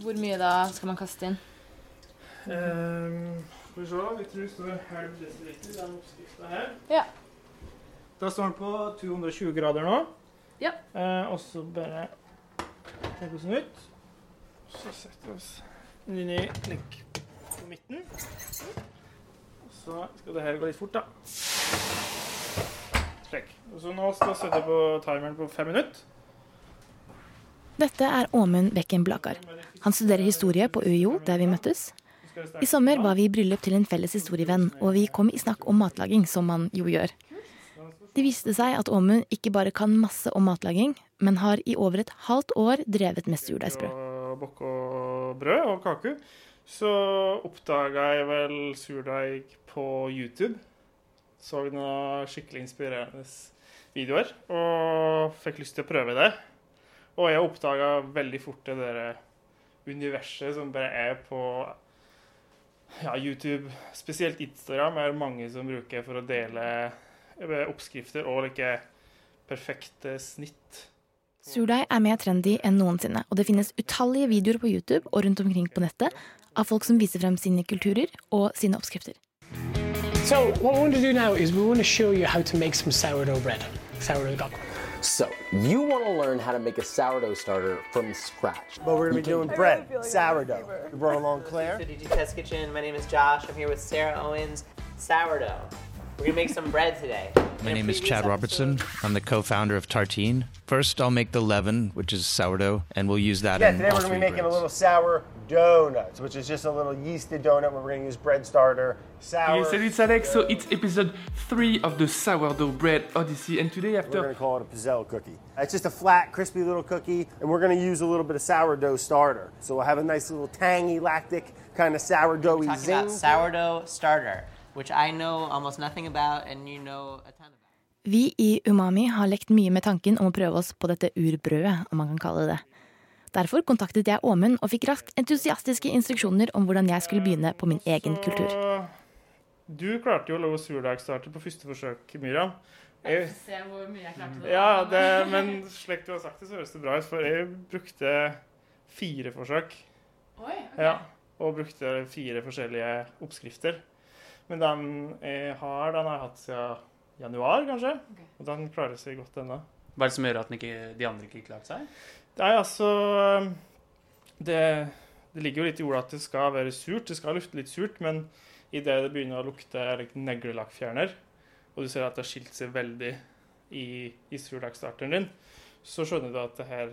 Hvor mye da skal man kaste inn? Um, skal vi se, vi tror det står halv desiliter, den oppskrifta her. Ja. Da står den på 220 grader nå. Ja. Eh, og så bare legger vi oss den ut. Så setter vi oss inn i legg på midten. Så skal det her gå litt fort, da. Slik. Og så nå skal vi sette på timeren på fem minutter. Dette er Åmund Bekken Blakar. Han studerer historie på UiO, der vi møttes. I sommer var vi i bryllup til en felles historievenn, og vi kom i snakk om matlaging, som man jo gjør. Det viste seg at Åmund ikke bare kan masse om matlaging, men har i over et halvt år drevet med surdeigsbrød. Og brød og kake. Så oppdaga jeg vel surdeig på YouTube. Så noen skikkelig inspirerende videoer og fikk lyst til å prøve det. Og jeg oppdaga veldig fort det der universet som bare er på ja, YouTube. Spesielt Instagram er det mange som bruker for å dele eh, oppskrifter og like perfekte snitt. Surdeig er mer trendy enn noensinne, og det finnes utallige videoer på YouTube og rundt omkring på nettet av folk som viser frem sine kulturer og sine oppskrifter. So what we want to do now is we want to show you how to make some sourdough bread, sourdough dough. So, you want to learn how to make a sourdough starter from scratch. But we're gonna be doing bread, sourdough. We brought along Claire. to DG Test Kitchen. My name is Josh. I'm here with Sarah Owens. Sourdough. We're gonna make some bread today. My In name is previous Chad Robertson. I'm the co-founder of Tartine. First, I'll make the leaven, which is sourdough, and we'll use that Yeah, in today all we're gonna be three making a little sour donuts, which is just a little yeasted donut where we're gonna use bread starter, sour. Yes, it's Alex. So it's episode three of the sourdough bread odyssey, and today after We're gonna call it a pizzelle cookie. It's just a flat, crispy little cookie, and we're gonna use a little bit of sourdough starter. So we'll have a nice little tangy, lactic kind of sourdoughy talking zing. about sourdough starter, which I know almost nothing about, and you know a ton about. Vi i Umami har lekt mye med tanken om å prøve oss på dette urbrødet, om man kan kalle det det. Derfor kontaktet jeg Åmund og fikk raskt entusiastiske instruksjoner om hvordan jeg skulle begynne på min egen kultur. Du klarte jo å lage surdeigstarter på første forsøk, Miriam. Jeg, Se hvor mye jeg klarte ja, det, men slik du har sagt det, så høres det bra ut, for jeg brukte fire forsøk. Oi, Ja, og brukte fire forskjellige oppskrifter. Men den jeg har, den har jeg hatt siden januar, kanskje. Og den klarer seg godt ennå. Hva er det som gjør at den ikke, de andre ikke klarte seg? Nei, altså det, det ligger jo litt i ordet at det skal være surt. Det skal lufte litt surt, men idet det begynner å lukte neglelakkfjerner, og du ser at det har skilt seg veldig i, i din, så skjønner du at det her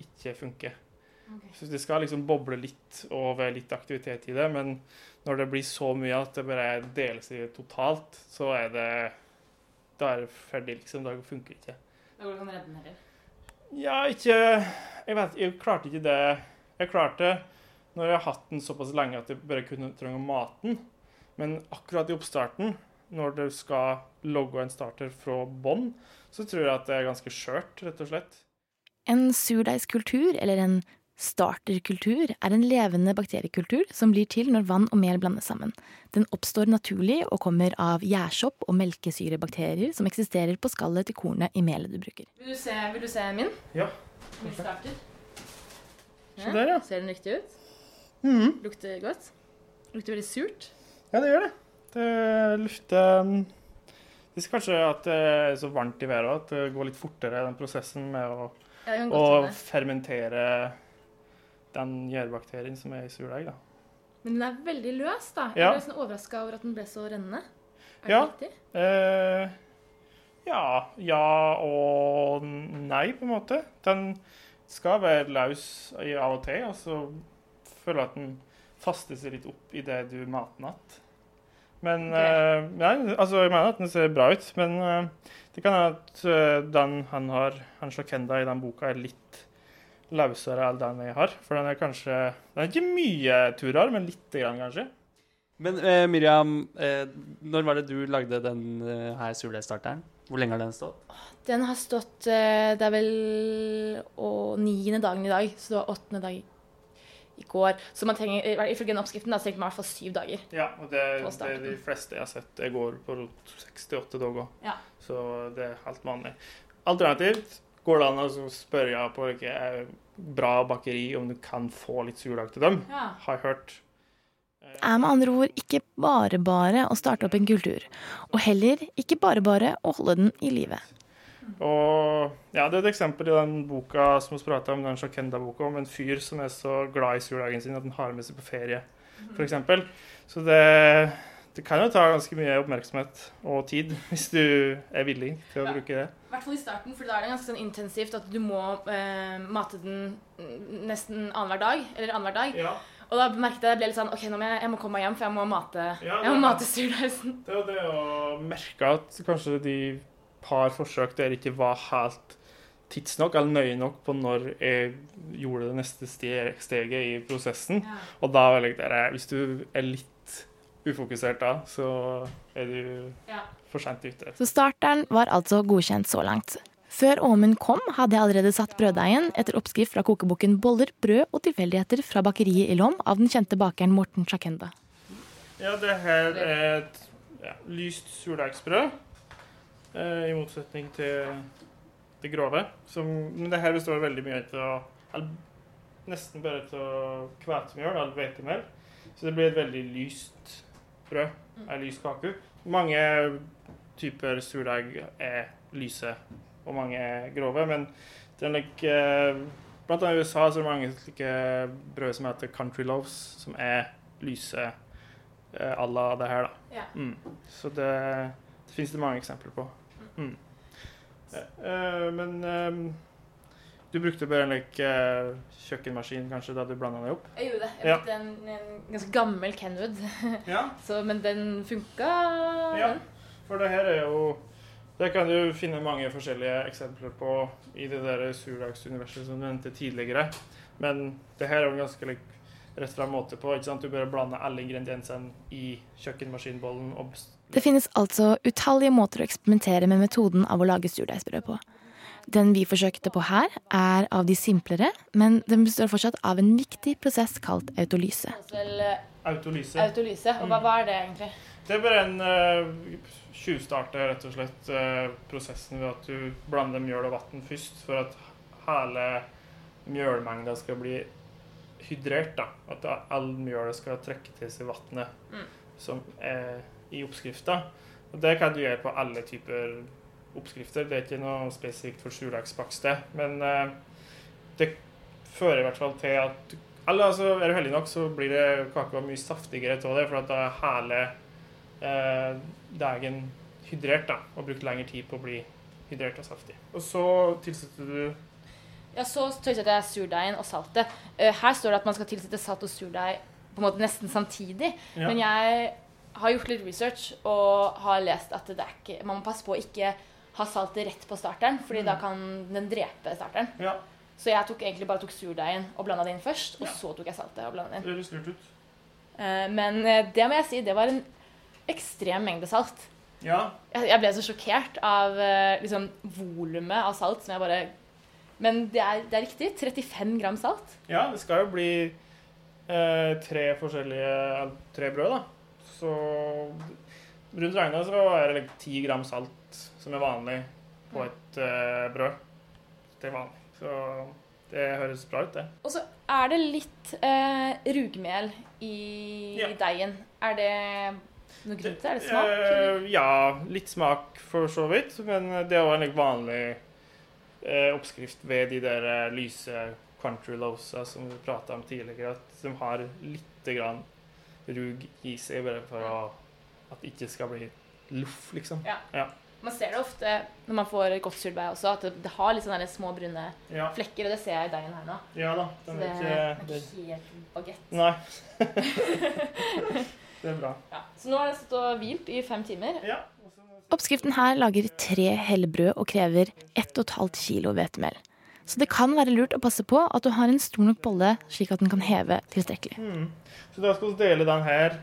ikke funker. Så det skal liksom boble litt og være litt aktivitet i det, men når det blir så mye at det bare deles i totalt, så er det Da er det ferdig, liksom. Da funker det ikke. Da går det ikke an å redde den heller. Ja, ikke Jeg vet Jeg klarte ikke det. Jeg klarte når jeg har hatt den såpass lenge at jeg bare kunne trenge maten. Men akkurat i oppstarten, når du skal logge en starter fra bånn, så tror jeg at det er ganske skjørt, rett og slett. En surdeigskultur, eller en starterkultur, er en levende bakteriekultur som blir til når vann og mel blandes sammen. Den oppstår naturlig og kommer av gjærsopp og melkesyrebakterier som eksisterer på skallet til kornet i melet du bruker. Vil du se, vil du se min? Ja. Min starter. Der, ja. Ser den riktig ut? Mm. Lukter godt? Lukter veldig surt. Ja, det gjør det. Det lufter um, Det skal kanskje at det er så varmt i været at det går litt fortere, den prosessen med å, Ja, å fermentere den gjærbakterien som er i surdeig. Men den er veldig løs, da. Jeg Ja. ble sånn overraska over at den ble så rennende. Er Ja. det riktig? Eh, ja, ja og nei, på en måte. Den skal være løs i av og til, og så føler jeg at den faster seg litt opp i det du mater den igjen. Men eh, nei, altså, jeg mener at den ser bra ut, men eh, det kan hende at uh, den han har, han Shakenda i den boka, er litt løsere enn den jeg har. For den er kanskje Den er ikke mye turer, men lite grann, kanskje. Men eh, Miriam, eh, når var det du lagde den eh, her surdeigsstarteren? Hvor lenge har den stått? Den har stått eh, Det er vel å, niende dagen i dag, så det var åttende dag i går. Så man trenger, ifølge den oppskriften da, så trenger man i hvert fall syv dager. Ja, og det, er det starten. de fleste jeg har sett, Jeg går på rundt 68 dager. Ja. Så det er helt vanlig. Alternativt går det an å spørre på hvilke eh, bra bakeri om du kan få litt surdeig til dem. Ja. Har jeg hørt. Det er med andre ord ikke bare bare å starte opp en kultur, og heller ikke bare bare å holde den i live. Og ja, Det er et eksempel i den boka som vi prata om, den Shakenda-boka, om en fyr som er så glad i surdeigen sin at han har med seg på ferie, f.eks. Så det, det kan jo ta ganske mye oppmerksomhet og tid hvis du er villig til å bruke det. I hvert fall i starten, for da er det ganske sånn intensivt at du må eh, mate den mm, nesten annenhver dag. Eller annenhver dag. Og da merket jeg det ble litt sånn OK, nå må jeg, jeg må komme meg hjem, for jeg må mate, Ja, jeg må det- mate surdeigen. Det var det å merke at kanskje de par forsøk der ikke var helt tidsnok eller nøye nok på når jeg gjorde det neste steget i prosessen. Og da vil jeg dere, hvis du er litt ufokusert da, så er du Ja. For sent ute. Så starteren var altså godkjent så langt. Før Åmund kom, hadde jeg allerede satt brøddeigen etter oppskrift fra kokeboken 'Boller, brød og tilfeldigheter' fra bakeriet i Lom av den kjente bakeren Morten Sjakenda. Ja, det her er et ja, lyst surdeigsbrød, eh, i motsetning til det grove. Som, men det her består veldig mye av nesten bare av hvetemjøl eller hvetemel. Så det blir et veldig lyst brød, en lys kake. Mange typer surdeig er lyse, og mange er grove. Men det er like, blant annet i USA så er det mange slike brød som heter country loaves, som er lyse eh, à la det her, da. Ja. Mm. Så det, det finnes det mange eksempler på. Mm. Eh, men eh, du brukte bare en like, eh, kjøkkenmaskin kanskje da du blanda det opp? Jeg gjorde det. Jeg Ja. brukte en, en ganske gammel Kenwood. Ja. Så, men den funka. Ja, for det her er jo Det kan du finne mange forskjellige eksempler på i det der surdagsuniverset som du nevnte tidligere. Men det her er jo en ganske like, rett fram måte på. ikke sant? Du bare blander alle ingrediensene i kjøkkenmaskinbollen. Det finnes altså utallige måter å eksperimentere med metoden av å lage surdeigsbrød på. Den vi forsøkte på her, er av de simplere, men den består fortsatt av en viktig prosess kalt autolyse. Autolyse. autolyse. Og hva, hva er det egentlig? Det er bare en uh, tjuvstarte rett og slett uh, prosessen ved at du blander mjøl og vann først, for at hele mjølmengda skal bli hydrert. da. At all mjølet skal trekke til seg vannet Mm. som er i oppskrifta. Og det kan du gjøre på alle typer oppskrifter. Det er ikke noe spesifikt for surdeigsbakst, men eh, det fører i hvert fall til at eller altså, er du heldig nok, så blir det kaka mye saftigere av det, for at da er hele eh, deigen hydrert da, og brukt lengre tid på å bli hydrert og saftig. Og så tilsetter du Ja, så tilsetter jeg surdeigen og saltet. Eh, Her står det at man skal tilsette salt og surdeig på en måte nesten samtidig. Ja. Men jeg har gjort litt research og har lest at det er ikke, man må passe på å ikke ha saltet rett på starteren, fordi Mm. da kan den drepe starteren. Ja. Så jeg tok egentlig bare tok surdeigen og blanda det inn først, og så tok jeg saltet og blanda det inn. Det ut. Eh, Men eh, det må jeg si, det var en ekstrem mengde salt. Ja. Jeg ble så sjokkert av eh, liksom, volumet av salt som jeg bare Men det er, det er riktig. 35 gram salt. ja, det skal jo bli eh, tre forskjellige tre brød, da. Så rundt regna så er det like, 10 gram salt som er vanlig på et uh, brød. Det er vanlig. Så det høres bra ut, det. Og så er det litt uh, rugmel i Ja. deigen. Er det noe grunn til det? Er det smak? Eh, ja, litt smak for så vidt. Men det er jo en vanlig uh, oppskrift ved de der lyse country loavesa som vi prata om tidligere. At de har lite grann rug i seg, bare for å, at det ikke skal bli loff, liksom. Ja. Ja. Man ser det ofte når man får godt surdeig også, at det, det har litt sånne små brune Ja. flekker. Og det ser jeg i deigen her nå. Ja da. Så Den det er er ikke ikke helt bagett. Nei. det er bra. Ja. Så nå har den stått og hvilt i fem timer. Ja. Oppskriften her lager tre hellebrød og krever 1,5 kilo hvetemel. Så det kan være lurt å passe på at du har en stor nok bolle, slik at den kan heve tilstrekkelig. Mm. Så da skal vi dele den her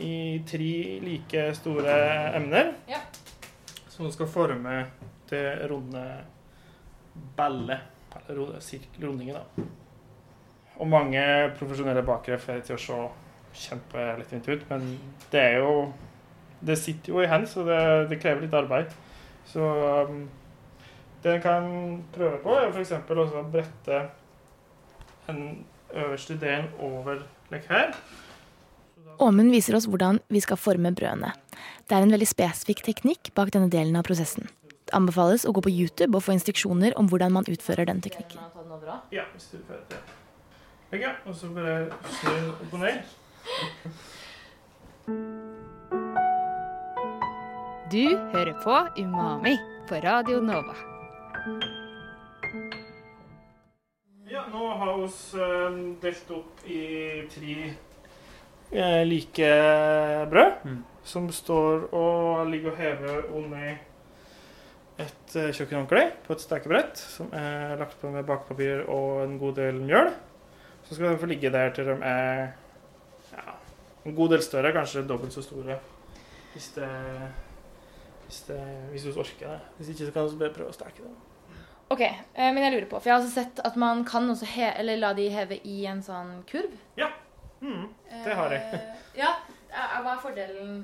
i tre like store emner. Ja. Som skal forme det runde bellet. Eller rundinger, da. Og mange profesjonelle bakere får det til å se kjempelettvint ut, men det er jo Det sitter jo i hand, så det, det krever litt arbeid. Så um, det en kan prøve på, er f.eks. å brette den øverste delen over like her. Åmund viser oss hvordan vi skal forme brødene. Det er en veldig spesifikk teknikk bak denne delen av prosessen. Det anbefales å gå på YouTube og få instruksjoner om hvordan man utfører den teknikken. Ja, hvis du får det. Legge, og så bare snu opp og ned. Du hører på Umami på Radio Nova. Ja, nå har vi uh, delt opp i tre like brød, mm. som står og ligger og hever under et kjøkkenhåndkle på et stekebrett, som er lagt på med bakepapir og en god del mjøl. Så skal de få ligge der til de er ja, en god del større, kanskje dobbelt så store, hvis det hvis, det, hvis, du orker det. Hvis ikke, så kan du bare prøve å steke det. Ok, eh, men jeg lurer på, for jeg har også sett at man kan også he eller la de heve i en sånn kurv. Ja, det har jeg. Eh, ja, Hva er fordelen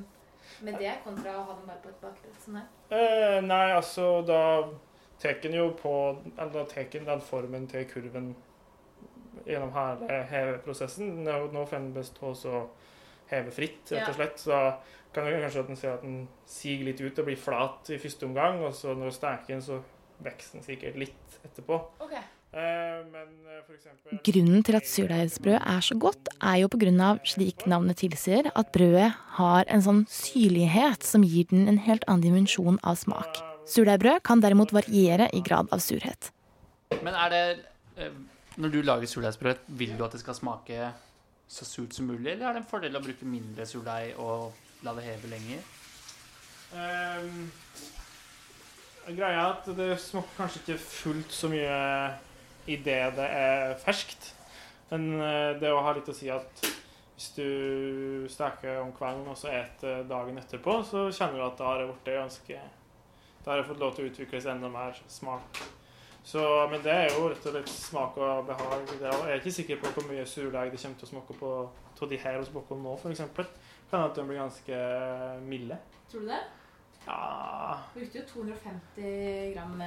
med det kontra å ha den bare på et bakbrett? sånn her? Eh, nei, altså da tar en jo på Eller da tar en den formen til kurven gjennom hele heveprosessen. Nå, nå får en bestå så heve fritt, rett og slett. Så kan det kanskje at den ser at den siger litt ut og blir flat i første omgang, og så når du steker den, så vokser den sikkert litt etterpå. Okay. Eh, men eh, for eksempel Grunnen til at surdeigsbrød er så godt, er jo pga. slik navnet tilsier, at brødet har en sånn syrlighet som gir den en helt annen dimensjon av smak. Surdeigsbrød kan derimot variere i grad av surhet. Men er det eh, Når du lager surdeigsbrød, vil du at det skal smake så surt som mulig, eller er det en fordel å bruke mindre surdeig og la det heve lenger? Um, greia er at det smaker kanskje ikke fullt så mye i det er ferskt. Men uh, det å ha litt å si at hvis du steker om kvelden og så eter dagen etterpå, så kjenner du at da har det blitt ganske Da har det fått lov til å utvikles enda mer smak. Så, men det er jo rett og slett smak og behag. Det er, jeg er ikke sikker på hvor mye surdeig det kommer til å smake på av de her hos Bokholm nå, f.eks. Kan at de blir ganske milde. Tror du det? Ja Brukte jo 250 gram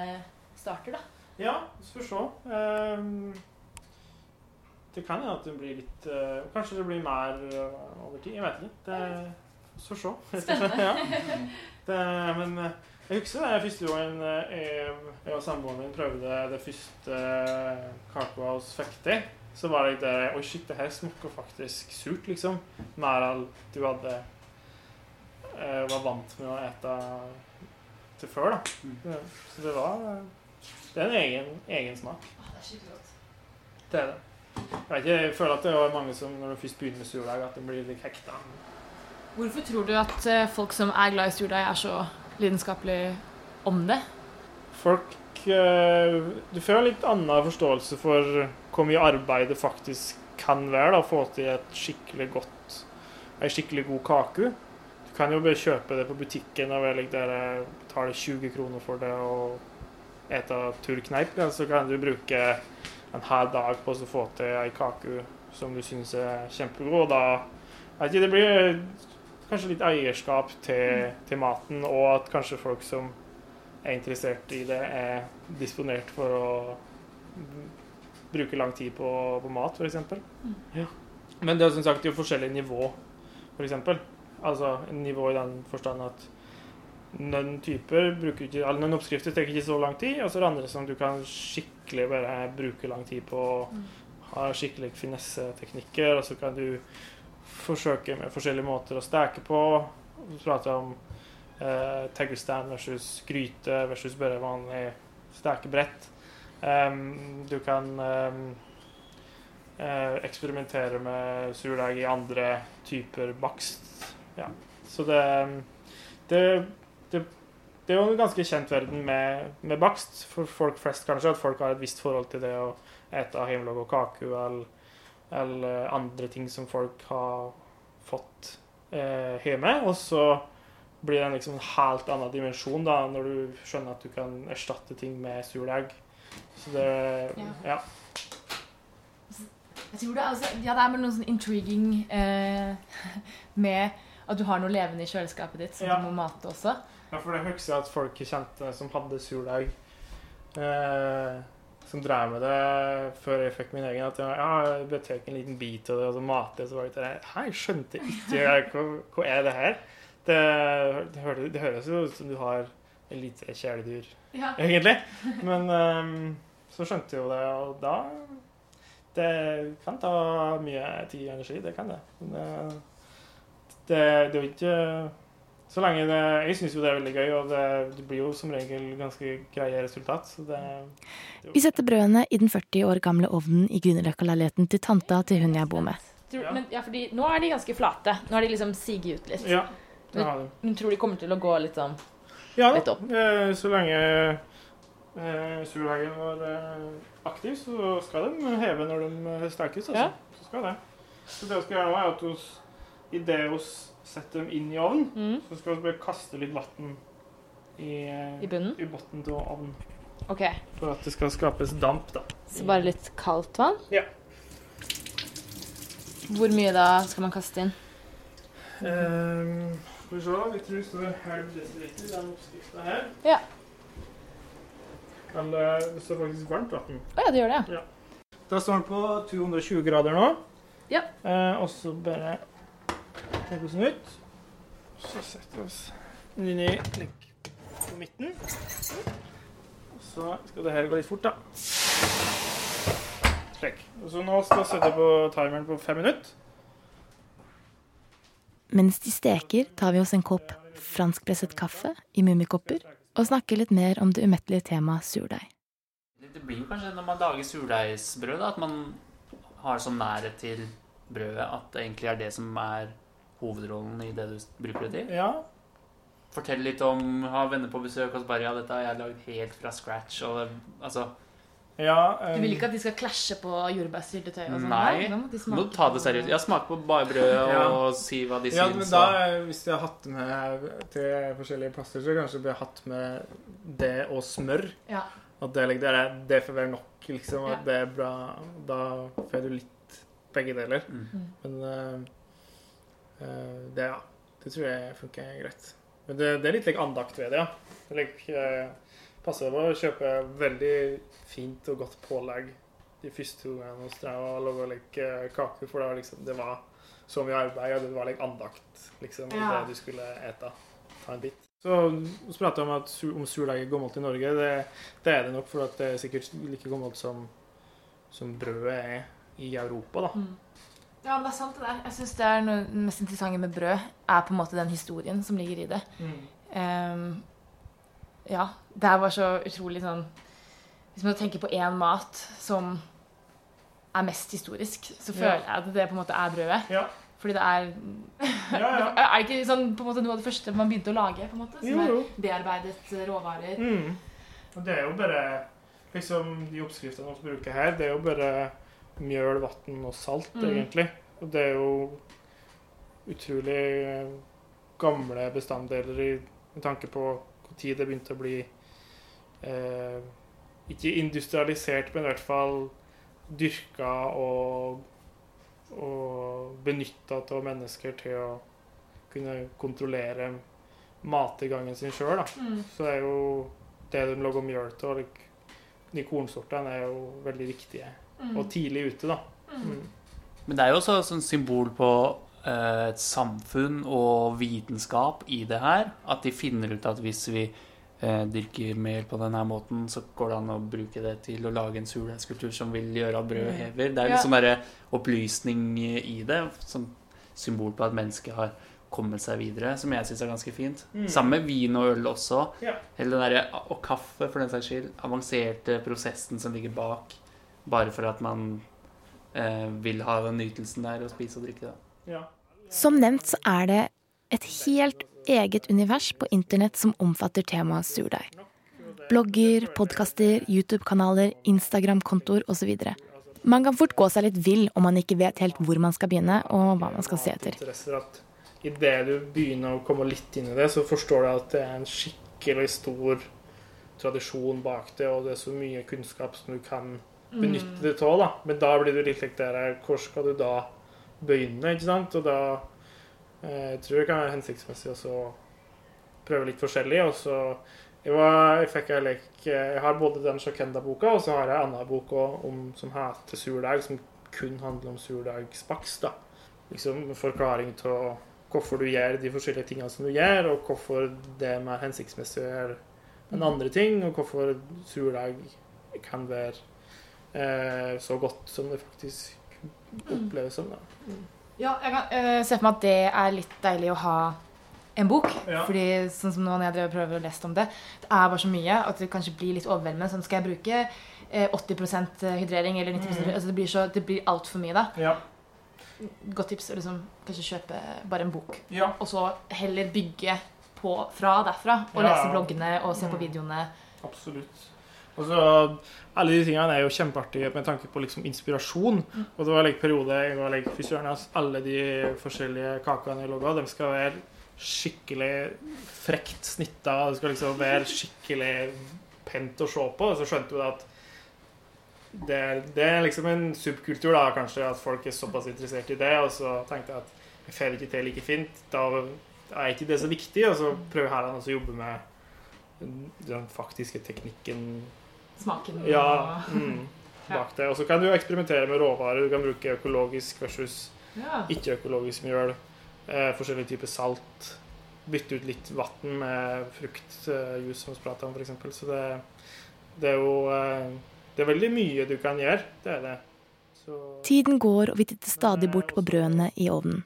starter, da. Ja, vi får se. Um, det kan hende at det blir litt uh, Kanskje det blir mer uh, over tid. Jeg vet ikke. Det får se. Spennende. ja. det, men uh, jeg husker det første gangen jeg, jeg og samboeren min prøvde det første kaka hos Fekti. Så var det der Oi, shit, det her smaker faktisk surt, liksom. Mer enn du hadde var vant med å ete til før, da. Mm. Så det var Det er en egen, egen smak. Det er skikkelig godt. Det er det. Jeg, vet ikke, jeg føler at det er mange som når de først begynner med surdeig, at de blir litt hekta. Hvorfor tror du at folk som er glad i surdeig, er så lidenskapelig om det? Folk eh, Du får litt annen forståelse for hvor mye arbeid det faktisk kan være da, å få til et skikkelig godt, en skikkelig god kake. Du kan jo bare kjøpe det på butikken og betale der betaler 20 kroner for det og ete turkneip. Ja, så kan du bruke en halv dag på å få til ei kake som du syns er kjempegod. Og da ikke, det blir kanskje litt eierskap til, til, maten, og at kanskje folk som er interessert i det, er disponert for å bruke lang tid på, på mat, f.eks. Ja. Men det er som sagt jo forskjellig nivå, f.eks. For altså nivå i den forstand at noen typer bruker ikke, eller noen oppskrifter tar ikke så lang tid, og så er det andre som du kan skikkelig bare bruke lang tid på. Har Ha skikkelig finesseteknikker, og så kan du forsøke med forskjellige måter å steke på. du prater om eh, taggerstand versus gryte versus bare vanlig stekebrett. Um, du kan um, eh, eksperimentere med surdeig i andre typer bakst. Ja. Så det, det, det det er jo en ganske kjent verden med, med, bakst for folk flest, kanskje. At folk har et visst forhold til det å ete hjemmelaga kake eller, eller, andre ting som folk har fått eh, hjemme. Og så blir det en liksom helt annen dimensjon da, når du skjønner at du kan erstatte ting med surdeig. Så det ja. ja. Jeg tror det, altså, ja, det er noe sånn intriguing eh, med at du har noe levende i kjøleskapet ditt som ja. du må mate også. Ja, for det husker jeg at folk kjente som hadde surdeig, eh, som drev med det før jeg fikk min egen, at ja, jeg bør ta en liten bit av det og så matet mate så var det sånn Hei, jeg skjønte ikke hva, hva er det her? Det, det, høres, det, høres jo ut som du har et lite kjæledyr, ja. egentlig. Men um, så skjønte jeg jo det, og da Det kan ta mye tid og energi, det kan det. Men det, det, det er jo ikke så lenge det, Jeg syns jo det er veldig gøy, og det, det, blir jo som regel ganske greie resultat. Det, det Vi setter brødene i den 40 år gamle ovnen i Grünerløkka-leiligheten til tanta til hun jeg bor med. Tror, men, ja, fordi nå er de ganske flate. Nå har de liksom siget ut litt. Ja, det har de. Men tror de kommer til å gå litt sånn ja, litt opp? Ja, så lenge eh, Surhagen var eh, aktiv, så skal de heve når de stekes. Altså. Ja. Så skal det. Så det vi skal gjøre nå, er at hos, i det vi setter dem inn i ovnen, mm. så skal vi bare kaste litt vann i, I bunnen? I bunnen til ovnen. Ok. For at det skal skapes damp, da. Så bare litt kaldt vann? Ja. Hvor mye da skal man kaste inn? Um, skal vi se, vi tror det står halv desiliter, den oppskrifta her. Ja. Eller det står faktisk varmt vann. Å oh, ja, det gjør det, ja. ja. Da står den på 220 grader nå. Ja. Eh, og så bare Legge oss den ut. Så setter vi oss inn i på midten. Og så skal det her gå litt fort, da. Slik. Og så nå skal vi sette på timeren på fem minutter. Mens de steker, tar vi oss en kopp franskpresset kaffe i mummikopper og snakker litt mer om det umettelige temaet surdeig. Det blir jo kanskje når man lager surdeigsbrød, at man har sånn nærhet til brødet at det egentlig er det som er hovedrollen i det du bruker det til. Ja. Fortell litt om ha venner på besøk, og så bare ja, dette har jeg lagd helt fra scratch. Og altså ja, um, du vil ikke at de skal klasje på jordbærsyltetøy? Sånn? Nei, nå må, de ta det seriøst. Ja, smake på bare brød ja. og si hva de ja, syns. Men da, hvis de har hatt med til forskjellige plasser, så kanskje de har hatt med det og smør. Ja. At det, det, det får være nok, liksom. At det er bra. Da får du litt begge deler. Mm. Men uh, Eh, det, ja, det tror jeg funker greit. Men det, det er litt like andakt ved det, ja. Det like, eh, passer på å kjøpe veldig fint og godt pålegg de første gangene hos deg og lage like, kake, for det var, liksom, det var så mye arbeid, og det var like andakt liksom, i det du skulle ete. Ta en bit. Så vi prater om at om surdeig er gammelt i Norge. Det, det, er det nok, for det er sikkert like gammelt som, som brødet er i Europa. da. Mm. Ja, men det er sant det der. Jeg syns det er noe det mest interessante med brød, er på en måte den historien som ligger i det. Mm. Um, ja. Det var så utrolig sånn Hvis man tenker på én mat som er mest historisk, så føler ja. jeg at det på en måte er brødet. Ja. Fordi det er ja, ja. Er det ikke sånn, på en måte noe av det første man begynte å lage? på en måte, Som jo, jo. er bearbeidet råvarer? Mm. Og det er jo bare liksom De oppskriftene vi bruker her, det er jo bare mjøl, vann og salt, mm. egentlig. Og det er jo utrolig eh, gamle bestanddeler i, med tanke på hvor tid det begynte å bli eh, Ikke industrialisert, men i hvert fall dyrka og, og benytta av mennesker til å kunne kontrollere mattilgangen sin sjøl. Mm. Så er jo det de lager mjøl av, de kornsortene, er jo veldig viktige. Og tidlig ute, da. Mm. mm. Men det er jo også et symbol på eh, et samfunn og vitenskap i det her. At de finner ut at hvis vi eh, dyrker mel på denne måten, så går det an å bruke det til å lage en surdeigskultur som vil gjøre at brødet mm. hever. Det er liksom sånn derre opplysning i det, som symbol på at mennesket har kommet seg videre, som jeg syns er ganske fint. Mm. Sammen med vin og øl også. Ja. Eller der, og kaffe, for den saks skyld. Avanserte prosessen som ligger bak bare for at man eh, vil ha den nytelsen der og spise og drikke. Ja. Som nevnt så er det et helt eget univers på internett som omfatter temaet surdeig. Blogger, podkaster, YouTube-kanaler, Instagram-kontoer osv. Man kan fort gå seg litt vill om man ikke vet helt hvor man skal begynne og hva man skal se etter. Idet du begynner å komme litt inn i det, så forstår du at det er en skikkelig stor tradisjon bak det, og det er så mye kunnskap som du kan benytte det av. da. Men da blir du litt like der Hvor skal du da begynne? ikke sant? Og da eh, tror jeg det kan være hensiktsmessig å prøve litt forskjellig. Og så jeg, var, jeg fikk jeg, like, Jeg har både den Shakenda-boka, og så har jeg en annen bok om, som heter Surdeig, som kun handler om surdeigsbakst. Liksom forklaring til hvorfor du gjør de forskjellige tingene som du gjør, og hvorfor det er mer hensiktsmessig gjøre enn andre ting, og hvorfor surdeig kan være eh, så godt som det faktisk oppleves som. da. Ja, jeg kan uh, se for meg at det er litt deilig å ha en bok. Ja. Fordi sånn som nå når jeg prøver å lese om det, det er bare så mye at det kanskje blir litt overveldende. Sånn skal jeg bruke eh, 80% hydrering eller 90 mm. altså Det blir, så, det blir altfor mye da. Ja. Godt tips å liksom, kanskje kjøpe bare en bok. Ja. Og så heller bygge på fra derfra. Og Ja, lese bloggene og se på Mm. videoene. Absolutt. Og så Alle de tingene er jo kjempeartige med tanke på liksom inspirasjon. Og det var en periode jeg var like, fy søren, alle de forskjellige kakene jeg laga, de skal være skikkelig frekt snitta. Det skal liksom være skikkelig pent å se på. Og så skjønte du at det, det er liksom en subkultur, da, kanskje, at folk er såpass interessert i det. Og så tenkte jeg at jeg får ikke til like fint. Da er ikke det så viktig. Og så prøver jeg her å jobbe med den faktiske teknikken Smaken og- ja, mm, bak det. Og så kan du eksperimentere med råvarer. Du kan bruke økologisk versus Ja. ikke-økologisk mjøl. Eh, forskjellige typer salt. Bytte ut litt vann med fruktjuice, som vi prater om, f.eks. Så det, det er jo eh, Det er veldig mye du kan gjøre. Det er det. Så Tiden går, og vi titter stadig bort på brødene i ovnen.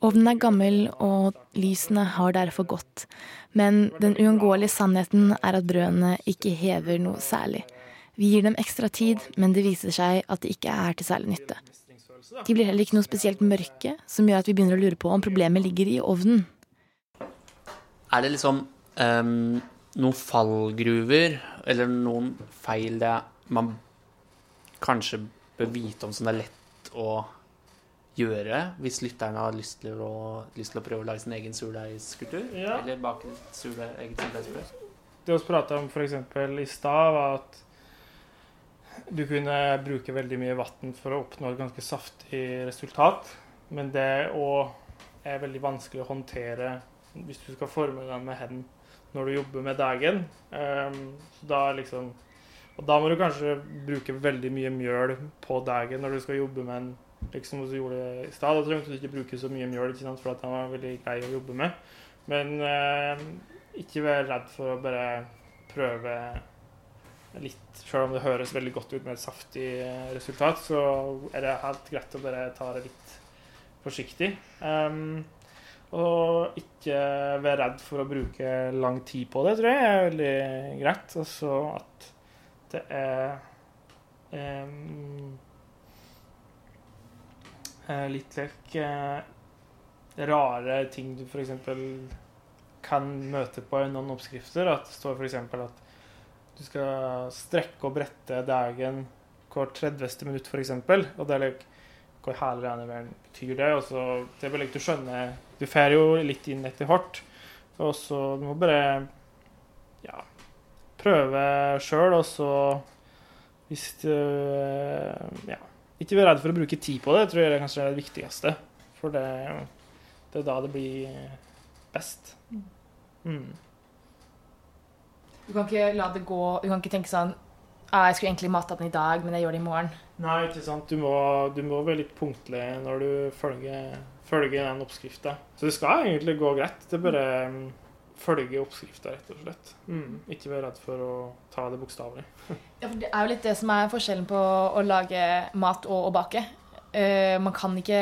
Ovnen er gammel, og lysene har derfor gått. Men den uunngåelige sannheten er at brødene ikke hever noe særlig. Vi gir dem ekstra tid, men det viser seg at de ikke er til særlig nytte. De blir heller ikke noe spesielt mørke, som gjør at vi begynner å lure på om problemet ligger i ovnen. Er det liksom um, noen fallgruver eller noen feil det man kanskje bør vite om som det er lett å gjøre hvis lytterne har lyst til å, lyst til å prøve å lage sin egen surdeigskultur? Ja. Eller bake surdeig, eget surdeigsbrød? Det vi prata om f.eks. i stad, var at du kunne bruke veldig mye vann for å oppnå et ganske saftig resultat. Men det òg er veldig vanskelig å håndtere hvis du skal forme den med hendene når du jobber med deigen. Ehm, da liksom Og da må du kanskje bruke veldig mye mjøl på deigen når du skal jobbe med en liksom som du gjorde i stad. Da trengte du ikke bruke så mye mjøl, for at han var veldig grei å jobbe med. Men eh, ikke vær redd for å bare prøve litt Selv om det høres veldig godt ut med et saftig eh, resultat, så er det helt greit å bare ta det litt forsiktig. Um, og ikke være redd for å bruke lang tid på det, tror jeg er veldig greit. Og at det er um, litt lek. eh, rare ting du f.eks. kan møte på i noen oppskrifter. At det står f.eks. at du skal strekke og brette deigen hvert 30. minutt, f.eks. Og det er lek hvor regnet verden betyr det? Og så, det bare du skjønner Du får jo litt inn etter hvert. Og så du må bare ja, prøve sjøl, og så hvis du Ja. Ikke vær redd for å bruke tid på det, Jeg tror jeg det kanskje er det viktigste. For det, det er da det blir best. Mm. Du kan ikke la det gå Du kan ikke tenke sånn ah, 'Jeg skulle egentlig mata den i dag, men jeg gjør det i morgen'. Nei, ikke sant. Du må, du må være litt punktlig når du følger, følger den oppskrifta. Så det skal egentlig gå greit. Det er bare mm, følge oppskrifta, rett og slett. Mm. Ikke være redd for å ta det bokstavelig. Ja, for Det er jo litt det som er forskjellen på å lage mat og å bake. Uh, man kan ikke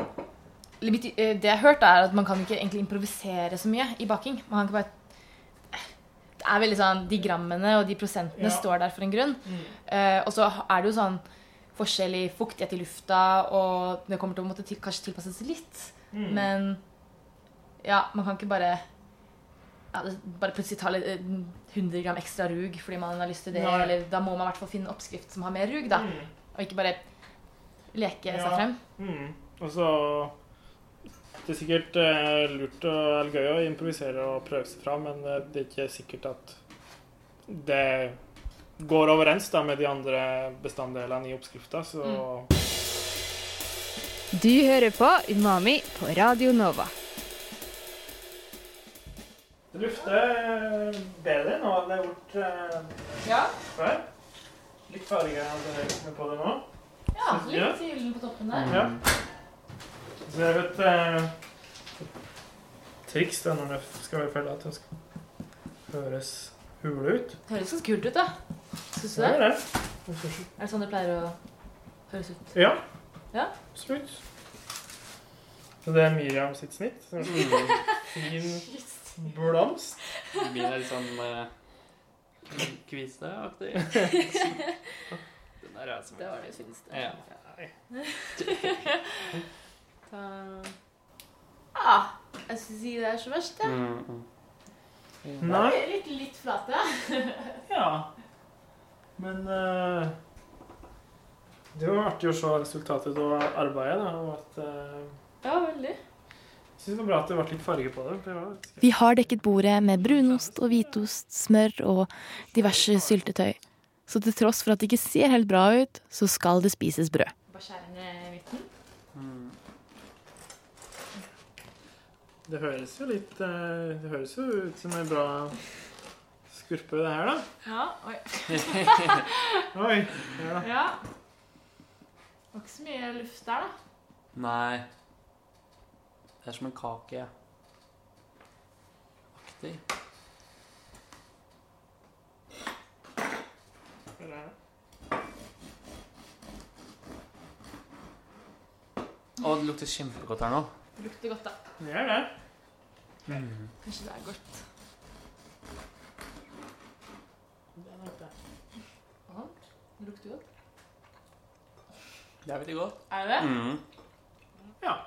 eh, Det jeg har hørt, er at man kan ikke egentlig improvisere så mye i baking. Man kan ikke bare Det er veldig sånn De grammene og de prosentene Ja. står der for en grunn. Eh, og så er det jo sånn forskjell i fuktighet i lufta, og det kommer til å måtte til, kanskje tilpasses litt. Mm. Men Ja, man kan ikke bare ja, bare plutselig ta litt, eh, 100 gram ekstra rug fordi man har lyst til det. Nei. Eller da må man i hvert fall finne en oppskrift som har mer rug, da. Mm. Og ikke bare leke seg frem. Mm. Og så Det er sikkert eh, lurt og eller gøy å improvisere og prøve seg fram, men eh, det er ikke sikkert at det går overens da med de andre bestanddelene i oppskrifta, så Du hører på Umami på Radio Nova. Det lufter bedre nå enn det har gjort eh, før. Litt farge enn det er på det nå. Ja, det? litt gyllen på toppen der. Ja. Så det er jo et eh, triks da, når det skal være ferdig, at det skal høres hule ut. Det høres ganske kult ut, da. Syns du Det det? er det. Er det sånn det pleier å høres ut? Ja, Ja? absolutt. Så det er Miriam sitt snitt. Så fin blomst. Min er litt sånn uh, kviseaktig. Den der er altså Det var det fineste. Ja. Ta ah, Jeg skulle si det er så verst, jeg. Mm, mm. Nei. er litt, litt flate. Ja. Men uh, det var artig å se resultatet av arbeidet. Da, og at, Uh, Ja, veldig. Synes det var bra at det ble litt farge på det. for det var Vi har dekket bordet med brunost og hvitost, smør og diverse syltetøy. Så til tross for at det ikke ser helt bra ut, så skal det spises brød. Mm. Det høres jo litt eh, Det høres jo ut som en bra skurpe, det her, da. Ja, oi. Oi. Ja. ja. Det var ikke så mye luft der, da. Nei. Det er som en kake. Aktig. Å, det lukter kjempegodt her nå. Det lukter godt, da. Det er det. Kanskje det er godt. Det er nok det. Aha, det lukter godt. Det er veldig godt. Er det det? Mm. Ja.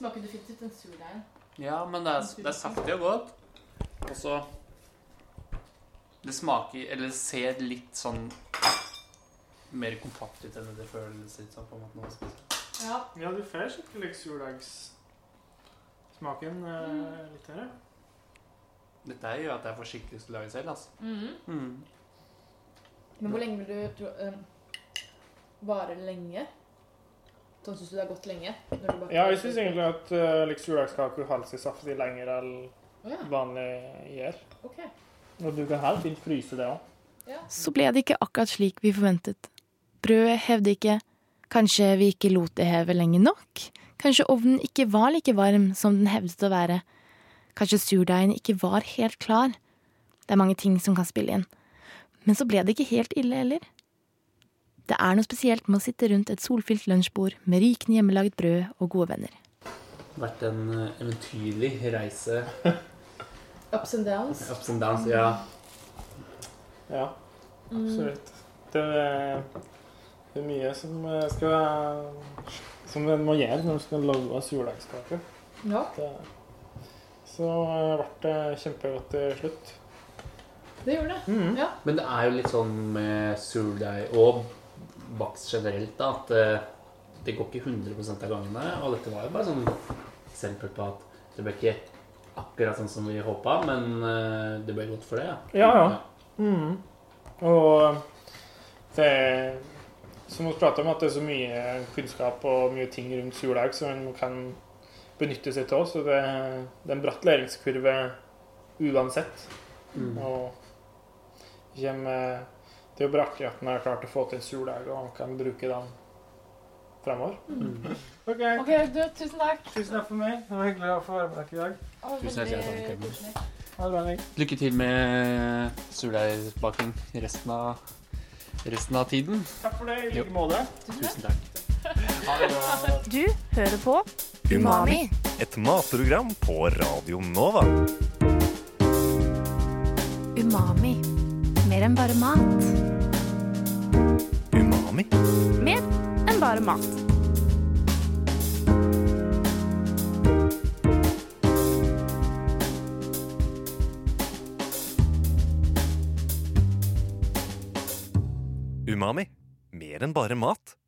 Smaker definitivt den surdeigen. Ja, men det er, det er saftig og godt. Og så Det smaker Eller ser litt sånn mer kompakt ut enn det føles litt sånn på en måte når man spiser. Ja. ja, du får skikkelig surdeigssmaken eh, litt her. Dette gjør at jeg får skikkelig lyst til å lage selv. altså. Mhm. Mm. Men hvor lenge vil du tro um, Vare lenge? Sånn syns du det har gått lenge? Når du baker Ja, jeg syns egentlig at uh, like surdagskake holder seg saftig lenger enn oh, ja. vanlig gjør. Okay. Og du kan helt fint fryse det òg. Så ble det ikke akkurat slik vi forventet. Brødet hevde ikke. Kanskje vi ikke lot det heve lenge nok? Kanskje ovnen ikke var like varm som den hevdet å være? Kanskje surdeigen ikke var helt klar? Det er mange ting som kan spille inn. Men så ble det ikke helt ille heller. Det er noe spesielt med å sitte rundt et solfylt lunsjbord med rykende hjemmelaget brød og gode venner. Vært en eh, eventyrlig reise. Ups and downs. Ups and downs, ja. Ja, Mm. absolutt. Det er, det er mye som eh, skal Som en må gjøre når en skal lage surdagskake. Ja. Det- Så eh, ble det kjempegodt til slutt. Det gjorde det. Mm. Ja. Men det er jo litt sånn med surdeig og bakst generelt da, at eh, det går ikke 100 av gangene. Og dette var jo bare sånn eksempel på at det ble ikke akkurat sånn som vi håpa, men eh, det ble godt for det. Ja. Ja, ja. Mm. Og det Som vi prater om, at det er så mye kunnskap og mye ting rundt surdeig som en kan benytte seg av. Så det, det er en bratt læringskurve uansett. Mm. Og kommer, det er jo bare at han har klart å få til en surdeig og kan bruke den fremover. Mm. OK. okay du, tusen takk. Tusen takk for meg. Det var hyggelig å få være med dere i dag. Tusen hjertelig takk. Ha det bra. Lykke til med surdeigsbaking resten av, resten av tiden. Takk for det. I like måte. Tusen takk. Du hører på Umami. Et matprogram på Radio Nova. Umami mer enn bare mat. Umami. Mer enn bare mat. Umami. Mer enn bare mat.